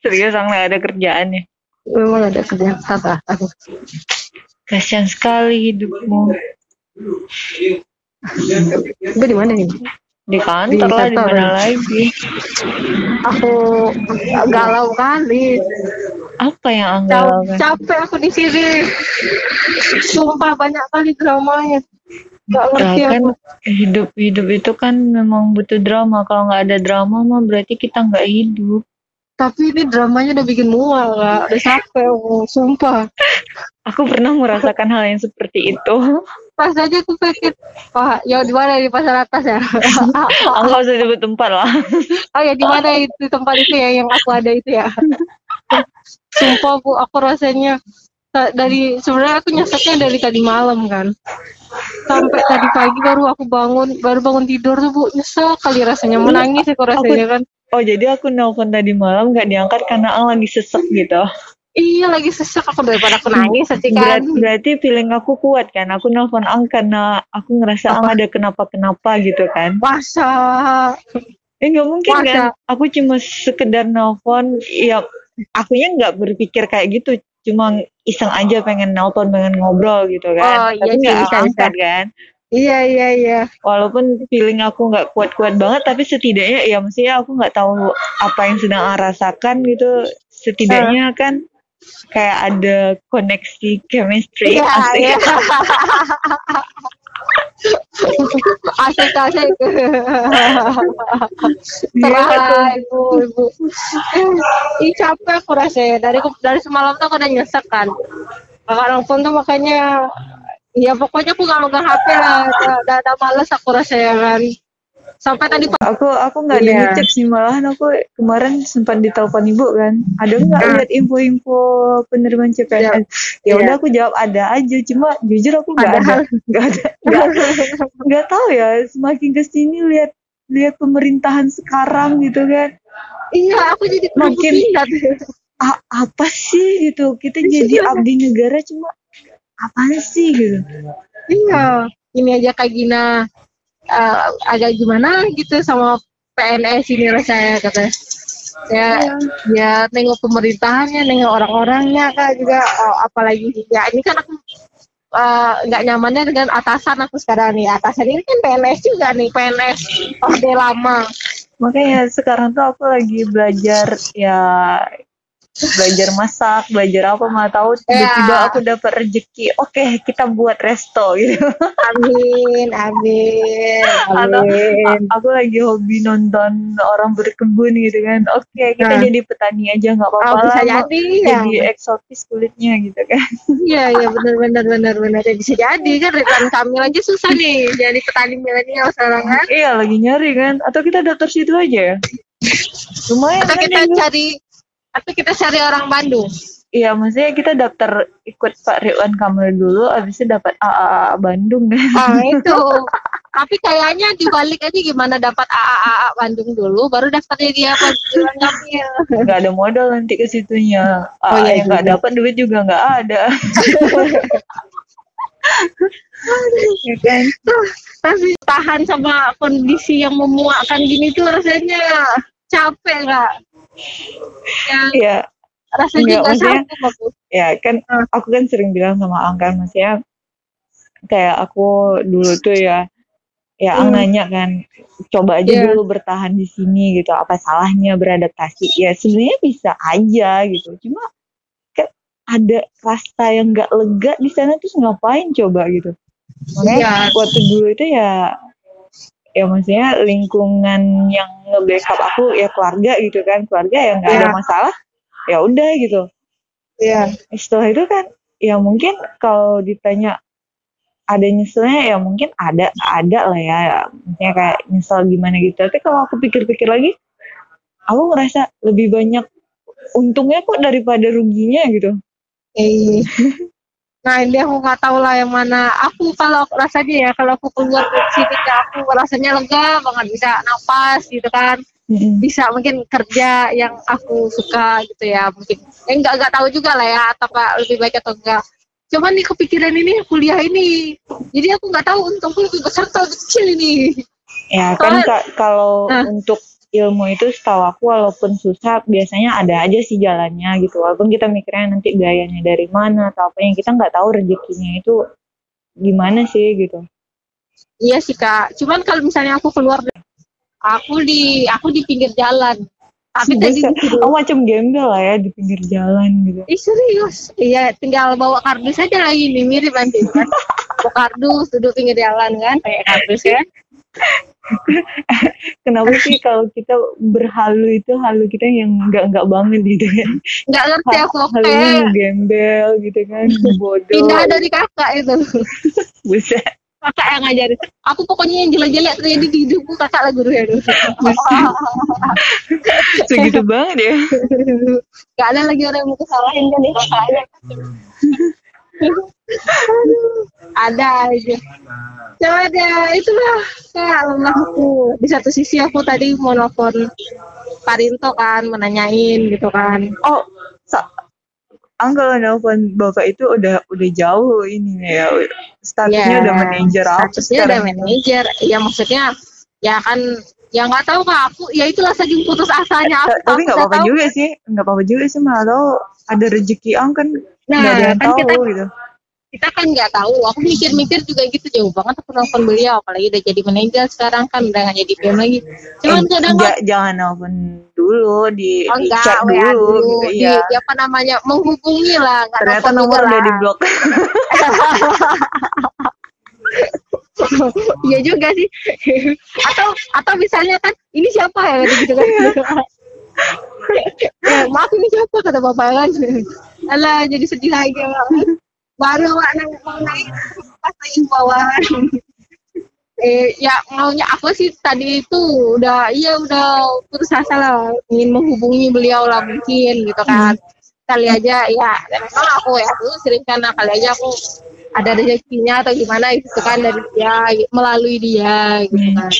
Serius nggak ada kerjaannya. Memang ada kerjaan apa? Kasian sekali hidupmu. Gue di mana nih? Di kantor Di lah, di mana lagi? Aku galau kali. Apa yang anggal kan? capek aku di sini. Sumpah banyak kali dramanya. Gak ngerti kan aku. hidup hidup itu kan memang butuh drama. Kalau nggak ada drama mah berarti kita nggak hidup. Tapi ini dramanya udah bikin mual kak. Udah capek aku. Sumpah. Aku pernah merasakan hal yang seperti itu. Pas aja aku pikir. Wah ya di mana di pasar atas ya? Aku usah sebut tempat lah. oh ya di mana itu tempat itu ya yang aku ada itu ya? Sumpah bu, aku rasanya dari sebenarnya aku nyeseknya dari tadi malam kan sampai tadi pagi baru aku bangun baru bangun tidur tuh bu nyesel kali rasanya menangis aku rasanya kan Oh jadi aku nelpon tadi malam nggak diangkat karena Ang lagi sesek gitu. iya lagi sesek aku daripada aku nangis aja Berat, kan berarti feeling aku kuat kan. Aku nelpon Ang karena aku ngerasa Ang ada kenapa-kenapa gitu kan. masa Eh nggak mungkin Masa? kan. Aku cuma sekedar nelpon. Ya akunya nggak berpikir kayak gitu. Cuma iseng aja pengen nelpon, pengen ngobrol gitu Oh, kan. iya Tapi sih, nggak bisa, angkat kan. Iya iya iya. Walaupun feeling aku nggak kuat-kuat banget, tapi setidaknya ya maksudnya aku nggak tahu apa yang sedang Ang rasakan gitu. Setidaknya kan kayak ada koneksi chemistry iya asik. iya. Asik asik. Terah, ibu ibu. Ih capek aku rasanya. Dari dari semalam tuh aku udah nyesek kan. Kakak nelfon tuh makanya ya pokoknya aku nggak megang HP lah udah, udah, udah males aku rasanya kan sampai tadi pak Aku aku nggak ada Iya. ngecek sih malahan aku kemarin sempat ditelepon ibu kan. Ada nggak Ah. lihat info-info penerimaan CPNS? Ya Iya. udah aku jawab ada aja. Cuma jujur aku nggak ada nggak ada nggak nggak tahu ya. Semakin ke sini lihat lihat pemerintahan sekarang gitu kan. iya aku jadi Makin- A- apa sih gitu? Kita Iya. jadi abdi negara cuma apaan sih gitu? iya ini aja kayak gina eh, agak gimana gitu sama PNS ini rasanya kata ya ya nengok pemerintahannya nengok orang-orangnya kak juga oh, apalagi ya ini kan aku eh, nggak nyamannya dengan atasan aku sekarang nih. Atasan ini kan PNS juga nih PNS orde lama. Makanya sekarang tuh aku lagi belajar ya belajar masak, belajar apa mah tahu tiba-tiba Ya. aku dapat rezeki. Oke, kita buat resto gitu. amin amin Atau amin aku lagi hobi nonton orang berkebun gitu kan. Oke, kita Nah. jadi petani aja nggak apa-apa oh, bisa lah. jadi ya Jadi eksotis kulitnya gitu kan. Iya iya benar benar benar benar ya, bisa jadi kan Ridwan Kamil aja susah nih jadi petani milenial sekarang kan. iya, lagi nyari kan. Atau kita daftar situ aja ya. Lumayan Atau kan kita ya, cari atau kita cari orang Bandung. Iya, maksudnya kita daftar ikut Pak Ridwan Kamil dulu, abis itu dapat AAA Bandung. Ah itu. Tapi kayaknya dibalik aja gimana dapat AAA Bandung dulu baru daftar jadi apa Ridwan Kamil. nggak ada modal nanti ke situnya. Oh, iya yang nggak juga. dapat duit juga nggak ada. ya kan? Tapi tahan sama kondisi yang memuakkan gini tuh rasanya capek nggak? Ya, Iya, rasanya Nggak, maksudnya- ya kan. Ah. Aku kan sering bilang sama Angga, maksudnya kayak aku dulu tuh ya, ya Ang Hmm. nanya kan, coba aja Iya. dulu bertahan di sini gitu. Apa salahnya beradaptasi? Ya sebenarnya bisa aja gitu. Cuma kan ada rasa yang nggak lega di sana terus ngapain coba gitu. Makanya Iya. waktu dulu itu ya ya maksudnya lingkungan yang nge-backup aku ya keluarga gitu kan. Keluarga ya nggak ada Iya. masalah. Ya udah gitu. Iya. setelah itu kan ya mungkin kalau ditanya ada nyeselnya ya mungkin ada ada lah ya. Maksudnya kayak nyesel gimana gitu. Tapi kalau aku pikir-pikir lagi aku ngerasa lebih banyak untungnya kok daripada ruginya gitu. Eh, nah ini aku nggak tahu lah yang mana. Aku kalau rasanya ya kalau aku keluar dari sini ya aku rasanya lega banget bisa napas gitu kan. Bisa mungkin kerja yang aku suka gitu ya mungkin. Eh nggak nggak tahu juga lah ya apakah lebih baik atau enggak. Cuman nih kepikiran ini kuliah ini. Jadi aku nggak tahu untungku lebih besar atau lebih kecil ini. ya kan ka- kalau Nah. untuk ilmu itu setahu aku walaupun susah biasanya ada aja sih jalannya gitu. Walaupun kita mikirnya nanti biayanya dari mana atau apa yang kita nggak tahu rezekinya itu gimana sih gitu. Iya sih kak. Cuman kalau misalnya aku keluar aku di aku di pinggir jalan. Tapi tadi Buset. oh macam gembel lah ya di pinggir jalan gitu. Ih serius, iya tinggal bawa kardus aja lagi nih mirip nanti kan. bawa kardus duduk pinggir jalan kan? Kayak kardus ya. kenapa sih kalau kita berhalu itu halu kita yang nggak nggak banget gitu kan Nggak ngerti aku halunya kayak gembel gitu kan bodoh pindah dari kakak itu. buset kakak yang ngajarin. Aku pokoknya yang jelek-jelek terjadi di hidupku kakak lah gurunya dulu. segitu banget ya Gak ada lagi orang yang mau kesalahin kan ya kakak aja. Ada aja. Coba ya itulah kayak aku. Di satu sisi aku tadi mau nelfon Parinto kan, menanyain gitu kan. oh sa Angga nelfon bapak itu udah udah jauh ini ya statusnya Ya, udah manajer apa statusnya udah manajer ya maksudnya ya kan ya nggak tahu kak aku ya itulah saking putus asanya aku tapi nggak apa-apa juga sih nggak apa-apa juga sih malah ada rezeki ang kan nah nggak ada yang kan tahu kita gitu. kita kan nggak tahu. Aku mikir-mikir juga gitu jauh banget aku nelfon beliau apalagi udah jadi manajer sekarang kan udah nggak jadi PM lagi. Cuman Eh, kadang ja- jangan nelfon dulu di, Oh di enggak, chat dulu, dulu, gitu di, iya. di apa namanya menghubungi lah, ternyata nomor udah di blok Iya juga sih. atau atau misalnya kan ini siapa ya? Gitu kan. ya, maaf ini siapa? kata bapak kan. Alah jadi sedih lagi baru awak nang mau naik pas lagi bawahan. eh ya maunya aku sih tadi itu udah iya udah putus asa lah. Ingin menghubungi beliau lah mungkin gitu kan. Kali aja ya memang aku ya dulu sering karena kali aja aku ada rezekinya atau gimana gitu kan dari dia melalui dia gitu kan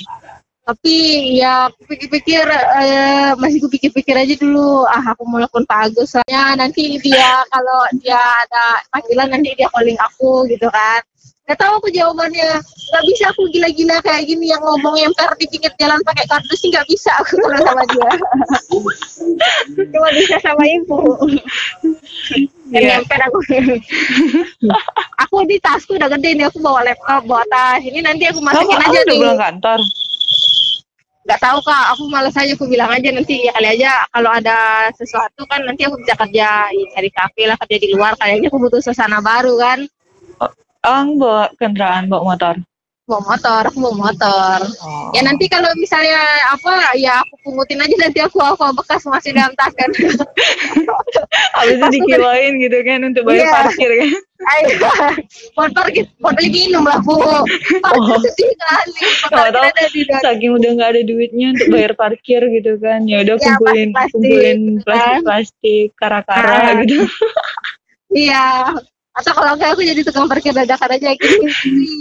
tapi ya aku pikir-pikir eh, masih aku pikir-pikir aja dulu. Ah aku mau telepon Pak Agus soalnya nanti dia kalau dia ada panggilan nanti dia calling aku gitu kan. Gak tahu aku jawabannya. Gak bisa aku gila-gila kayak gini yang ngomong yang di pinggir jalan pakai kardus sih gak bisa aku kalau sama dia. Cuma bisa sama ibu. Iya. nyamper aku. Aku di tasku udah gede nih aku bawa laptop bawa tas. Ini nanti aku masukin kamu aja udah nih pulang kantor nggak tahu kak. Aku malas aja aku bilang aja nanti ya kali aja kalau ada sesuatu kan nanti aku bisa kerja ya, cari kafe lah kerja di luar. Kayaknya aku butuh suasana baru kan. Ang bawa kendaraan bawa motor mau motor aku mau motor oh. ya nanti kalau misalnya apa ya aku pungutin aja nanti aku aku bekas masih dalam tas kan habis itu dikiloin gitu kan untuk bayar Iya. parkir kan Ayo, motor gitu mau beli minum lah bu parkir Oh. sedih kali tahu, saking udah nggak ada duitnya untuk bayar parkir gitu kan ya udah Ya, kumpulin plastik-plastik kumpulin gitu kan. plastik plastik kara-kara Ah. gitu Iya. Atau kalau enggak aku jadi tukang parkir dadakan aja gini. gini.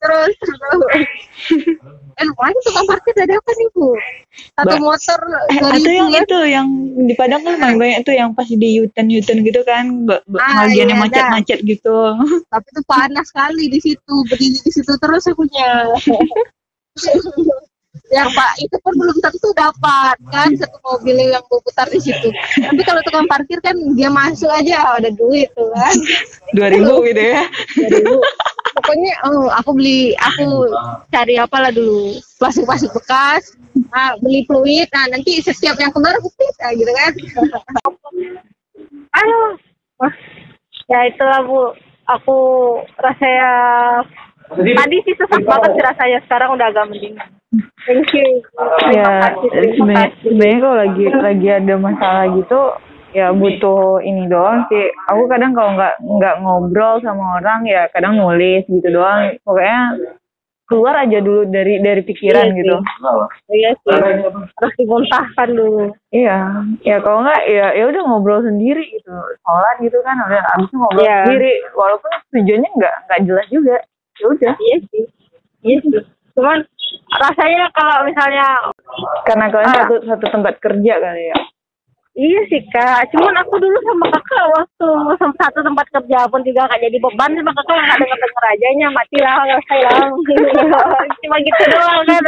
terus terus. Eh lumayan tukang parkir dadakan ibu. Satu Ba- motor Eh, atau yang kan. itu yang di Padang kan paling banyak tuh yang pas di Yuten Yuten gitu kan Ah, bagian iya, yang macet-macet gitu Tapi itu panas sekali di situ. Berdiri di situ terus akunya. yang pak itu pun belum tentu dapat kan? Satu mobil yang berputar di situ. Tapi kalau tukang parkir kan dia masuk aja ada duit tuh kan. dua ribu gitu ya? dulu pokoknya oh, aku beli aku cari apalah dulu. Plastik plastik bekas ah, beli fluid. Nah nanti setiap yang keluar aku fit ah, gitu kan? Aduh. Wah, ya itulah bu. Aku rasanya tadi sih sesak banget sih rasanya sekarang udah agak mendingan thank you. Ya sebenarnya kalau lagi lagi ada masalah gitu ya butuh ini doang sih. Aku kadang kalau nggak nggak ngobrol sama orang ya kadang nulis gitu doang. Pokoknya keluar aja dulu dari dari pikiran Iya sih. gitu iya sih. Harus dimuntahkan dulu. Iya. Ya kalau nggak ya ya udah ngobrol sendiri gitu. Sholat gitu kan udah abis ngobrol Iya. sendiri. Walaupun tujuannya nggak nggak jelas juga ya udah. Iya sih. Iya sih. Cuman rasanya kalau misalnya karena kalian Ah. satu satu tempat kerja kali ya iya sih kak cuman aku dulu sama kakak waktu sama satu tempat kerja pun juga gak jadi beban sama kakak nggak denger denger ajanya matilah selesai lah cuma gitu doang kan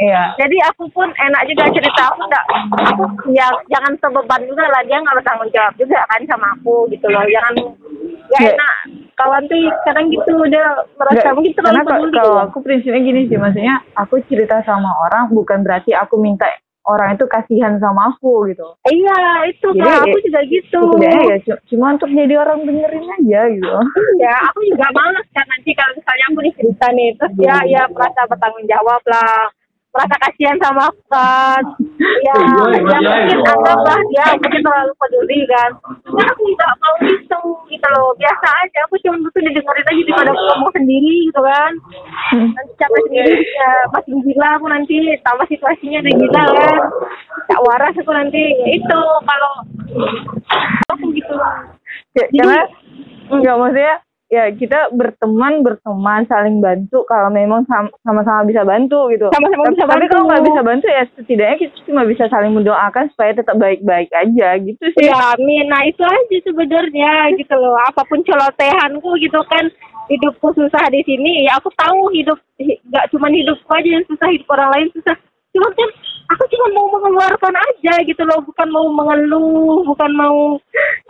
Iya. Jadi aku pun enak juga cerita aku enggak aku ya jangan sebeban juga lah dia nggak bertanggung jawab juga kan sama aku gitu loh. Jangan nggak Iya. enak. Kawan tuh kadang gitu dia merasa Nggak, mungkin terlalu peduli. kalau aku prinsipnya gini sih, maksudnya aku cerita sama orang bukan berarti aku minta orang itu kasihan sama aku gitu. Iya itu Jadi, kan aku juga gitu. Sebenarnya ya cu- cuma untuk jadi orang dengerin aja gitu. Ya, aku juga males kan nanti kalau misalnya aku dicerita nih, terus ya ya merasa bertanggung jawab lah, merasa kasihan sama aku kan. Ya, ya mungkin anggaplah dia mungkin terlalu peduli kan. Ya aku nggak mau itu gitu loh, biasa aja. Aku cuma butuh didengerin aja daripada aku ngomong sendiri gitu kan. Nanti capek sendiri, ya makin gila aku nanti, tambah situasinya udah gila kan. Tak waras aku nanti, ya itu kalau aku gitu. Ya, karena nggak maksudnya ya kita berteman berteman saling bantu kalau memang sam- sama-sama bisa bantu gitu. Sama-sama tapi, bisa tapi kalau nggak bisa bantu ya setidaknya kita cuma bisa saling mendoakan supaya tetap baik-baik aja gitu sih. Ya, amin. Nah, itu aja sebenarnya gitu loh. Apa pun celotehanku gitu kan, hidupku susah di sini. Ya, aku tahu hidup hi- nggak cuma hidupku aja yang susah, hidup orang lain susah. Cuma kan aku cuma mau mengeluarkan aja gitu loh, bukan mau mengeluh, bukan mau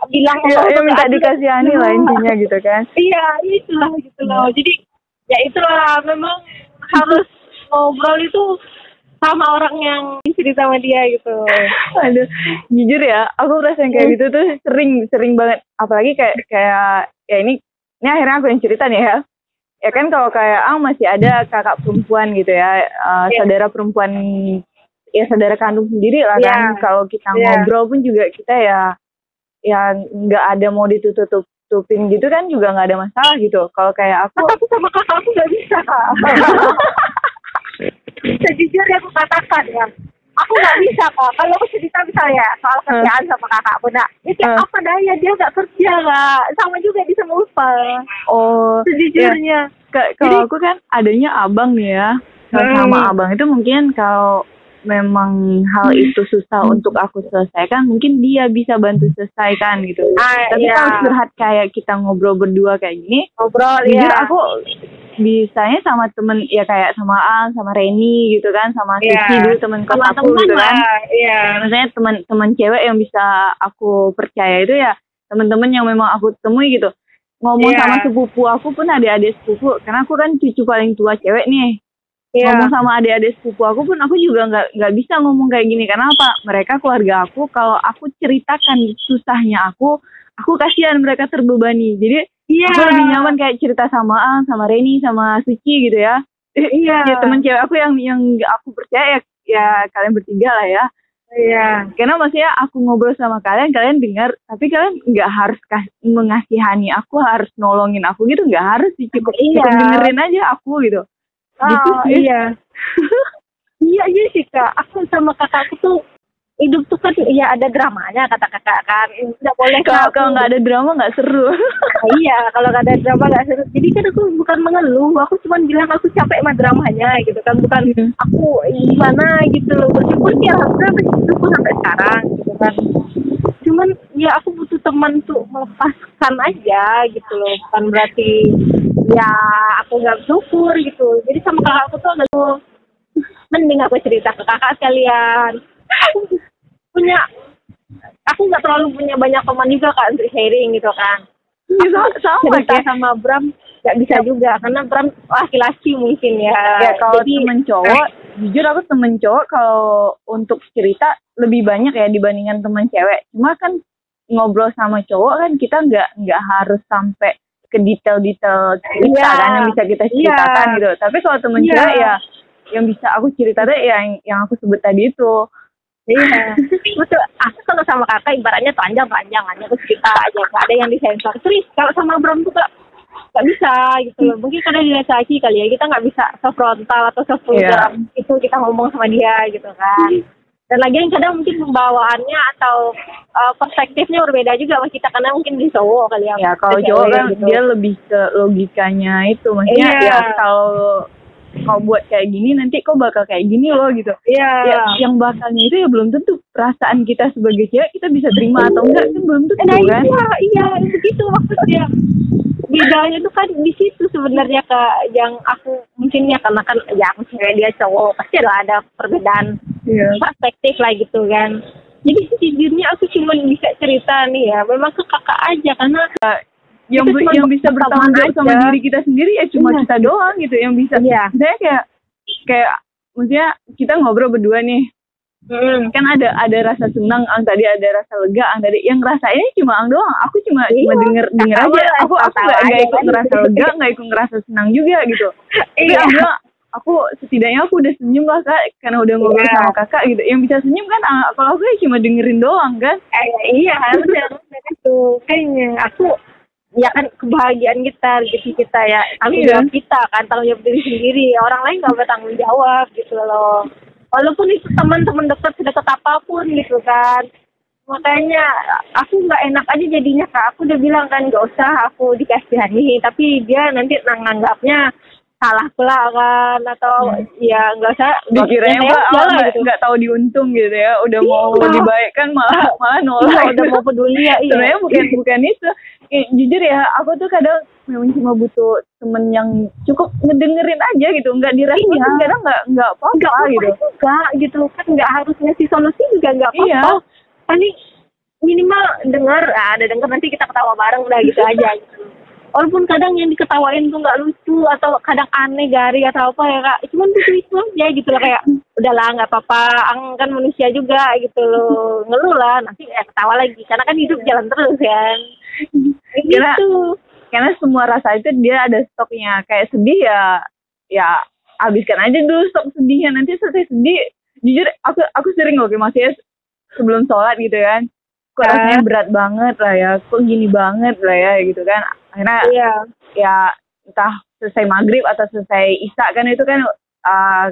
bilang Ya, "Oh, ya minta adil." dikasihani lah intinya gitu kan. Iya, itulah gitu loh. Jadi ya itulah memang harus ngobrol itu sama orang yang cerita sama dia gitu. Aduh, jujur ya, aku ngerasain kayak gitu tuh sering, sering banget. Apalagi kayak kayak ya ini, ini akhirnya aku yang cerita nih ya. Ya kan kalau kayak ah masih ada kakak perempuan gitu ya, uh, Iya. saudara perempuan, ya saudara kandung sendiri lah kan. Iya. Kalau kita Iya. ngobrol pun juga kita ya, ya nggak ada mau ditutup-tutupin gitu kan juga nggak ada masalah gitu. Kalau kayak aku, tapi sama kakak aku gak bisa. Sejujurnya aku katakan ya, aku gak bisa kak. Kalau aku cerita misalnya soal kerjaan sama kakak aku, nah itu Hmm. apa daya dia gak kerja kak. Sama juga dia sama oh, Sejujurnya. Ka- kalau aku kan adanya abang ya Hmm. sama abang itu mungkin kalau memang hal itu susah untuk aku selesaikan mungkin dia bisa bantu selesaikan gitu Ah, tapi iya. kalau curhat kayak kita ngobrol berdua kayak gini Ngobrol jujur ya. aku bisanya sama temen ya kayak sama Al sama Reni gitu kan sama Iya. Sisi dulu temen kos sama aku teman gitu kan. Iya. maksudnya teman-teman cewek yang bisa aku percaya itu ya teman-teman yang memang aku temui gitu ngomong Iya. sama sepupu aku pun adik-adik sepupu karena aku kan cucu paling tua cewek nih Iya. ngomong sama adik-adik sepupu aku pun aku juga nggak nggak bisa ngomong kayak gini karena apa mereka keluarga aku kalau aku ceritakan susahnya aku aku kasihan mereka terbebani jadi Iya. aku lebih nyaman kayak cerita sama Ang sama Reni sama Suci gitu ya Iya. ya teman cewek aku yang yang aku percaya ya, ya kalian bertiga lah ya Iya. karena maksudnya aku ngobrol sama kalian kalian dengar tapi kalian nggak harus mengasihani aku harus nolongin aku gitu nggak harus sih cukup, Iya. cukup dengerin aja aku gitu gitu Oh, sih iya. iya iya sih kak. Aku sama kakakku tuh hidup tuh kan ya ada dramanya kata kakak kan. Tidak boleh kalau kalau nggak ada drama nggak seru Nah, iya kalau nggak ada drama nggak seru. Jadi kan aku bukan mengeluh. Aku cuma bilang aku capek sama dramanya gitu kan. Bukan Hmm. aku gimana gitu loh. Bersyukur sih alhamdulillah bersyukur sampai sekarang gitu kan. Cuman ya aku butuh teman tuh melepaskan aja gitu loh. Bukan berarti ya aku nggak bersyukur gitu. Jadi sama kakakku tuh agak mending aku cerita ke kakak sekalian. Aku punya aku nggak terlalu punya banyak teman juga kak untuk sharing gitu kan. Ya, sama- cerita kayak sama Bram nggak bisa juga karena Bram laki-laki mungkin ya. ya kalau Jadi temen cowok jujur aku temen cowok kalau untuk cerita lebih banyak ya dibandingkan temen cewek cuma kan ngobrol sama cowok kan kita nggak nggak harus sampai ke detail-detail cerita Iya. kan yang bisa kita ceritakan Iya. gitu tapi kalau temen Iya. cewek ya yang bisa aku cerita deh yang yang aku sebut tadi itu Iya. Betul. Aku kalau sama kakak ibaratnya telanjang-telanjang aja aku cerita aja. Gak ada yang disensor. Terus kalau sama Bram tuh gak, gak bisa gitu loh. Mungkin karena dia laki kali ya. Kita gak bisa sefrontal atau sevulgar itu kita ngomong sama dia gitu kan. Dan lagi yang kadang mungkin pembawaannya atau uh, perspektifnya berbeda juga sama kita karena mungkin di cowok kali ya. ya kalau Ke cewek kan gitu. dia lebih ke logikanya itu maksudnya Iya. ya kalau kau buat kayak gini nanti kau bakal kayak gini loh gitu Iya. ya, yang bakalnya itu ya belum tentu perasaan kita sebagai cewek kita bisa terima atau enggak kan belum tentu Nah kan iya, iya begitu maksudnya. bedanya tuh kan di situ sebenarnya kak yang aku mungkin ya karena kan ya aku cewek dia cowok pasti ada perbedaan Iya. perspektif lah gitu kan jadi sejujurnya aku cuma bisa cerita nih ya memang ke kakak aja karena yang bi- cuma yang bisa bertanggung jawab sama diri kita sendiri ya cuma Iya. kita doang gitu yang bisa Iya. saya kayak kayak maksudnya kita ngobrol berdua nih hmm, kan ada ada rasa senang ang tadi ada rasa lega ang tadi yang rasa ini cuma ang doang aku cuma Iya. cuma denger denger aja aku aku nggak ikut kan. ngerasa lega nggak ikut ngerasa senang juga gitu Iya. ang bilang aku setidaknya aku udah senyum lah kak. Karena udah ngobrol Iya. sama kakak gitu. Yang bisa senyum kan ah, kalau aku ya cuma dengerin doang kan? Eh, iya benar itu. Kayaknya aku ya kan kebahagiaan kita gitu kita ya. Tanggung Iya. jawab kita kan tanggung jawab diri sendiri. Orang lain nggak bertanggung jawab gitu loh. Walaupun itu teman-teman dekat sedekat apa pun gitu kan. Makanya aku nggak enak aja jadinya kak. Aku udah bilang kan nggak usah aku dikasihani tapi dia nanti nang- nanggapnya salah pula kan atau ya nggak usah dikiranya ya, mbak ya, nggak gitu. nggak tahu diuntung gitu ya udah mau Iya. dibaikkan malah malah Iya, nolak udah mau peduli ya iya sebenarnya bukan bukan itu Eh, jujur ya aku tuh kadang memang cuma butuh temen yang cukup ngedengerin aja gitu nggak direspon Iya. kadang nggak nggak nggak apa-apa apa gitu juga gitu kan nggak harus ngasih solusi juga nggak apa-apa Iya. paling minimal dengar ah, ada dengar nanti kita ketawa bareng udah gitu aja gitu. Walaupun kadang yang diketawain tuh nggak lucu atau kadang aneh garing atau apa ya kak. Cuman lucu itu aja gitu loh kayak udahlah nggak apa-apa. Ang kan manusia juga gitu loh. Ngeluh lah nanti ya ketawa lagi. Karena kan hidup jalan terus kan. Kira- gitu. karena semua rasa itu dia ada stoknya. Kayak sedih ya ya habiskan aja dulu stok sedihnya. Nanti selesai sedih jujur aku aku sering loh maksudnya sebelum sholat gitu kan. Kok rasanya berat banget lah ya kok gini banget lah ya gitu kan akhirnya iya ya entah selesai maghrib atau selesai isya kan itu kan uh,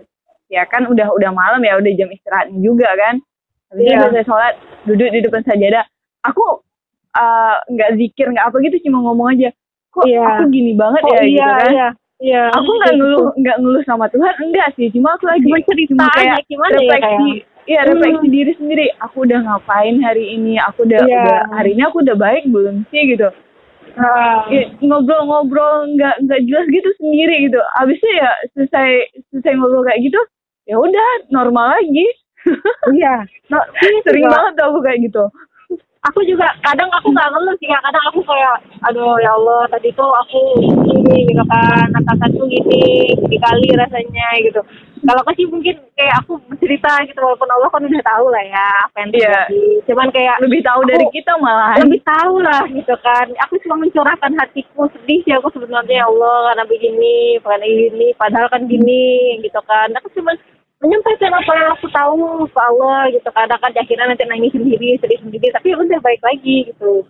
ya kan udah udah malam ya udah jam istirahatnya juga kan habis itu Iya. selesai sholat duduk di depan sajadah aku uh, nggak zikir nggak apa gitu cuma ngomong aja kok Iya. aku gini banget oh ya iya gitu kan iya iya aku nggak ngeluh nggak ngeluh sama Tuhan enggak sih cuma aku lagi cuma cerita cuma aja kayak gimana ya refleksi kayak Iya Hmm. refleksi diri sendiri. Aku udah ngapain hari ini? Aku udah, Iya. udah hari ini aku udah baik belum sih gitu. Ah. Ya, ngobrol-ngobrol nggak nggak jelas gitu sendiri gitu. Abisnya ya selesai selesai ngobrol kayak gitu, ya udah normal lagi. iya no, Sering juga. banget tuh aku kayak gitu. aku juga kadang aku nggak ngeluh sih kadang aku kayak aduh ya Allah tadi tuh aku ini gitu kan atasanku gini gini kali rasanya gitu kalau aku sih mungkin kayak aku bercerita gitu walaupun Allah kan udah tahu lah ya apa yang Iya. terjadi. Cuman kayak Lebih tahu dari kita malahan. lebih tahu lah gitu kan. Aku cuma mencurahkan hatiku sedih sih aku sebenarnya ya Allah karena begini karena ini padahal kan gini gitu kan. Aku cuma menyampaikan apa yang aku tahu ke Allah gitu kadang kan akhirnya nanti nangis sendiri sedih sendiri tapi udah baik lagi gitu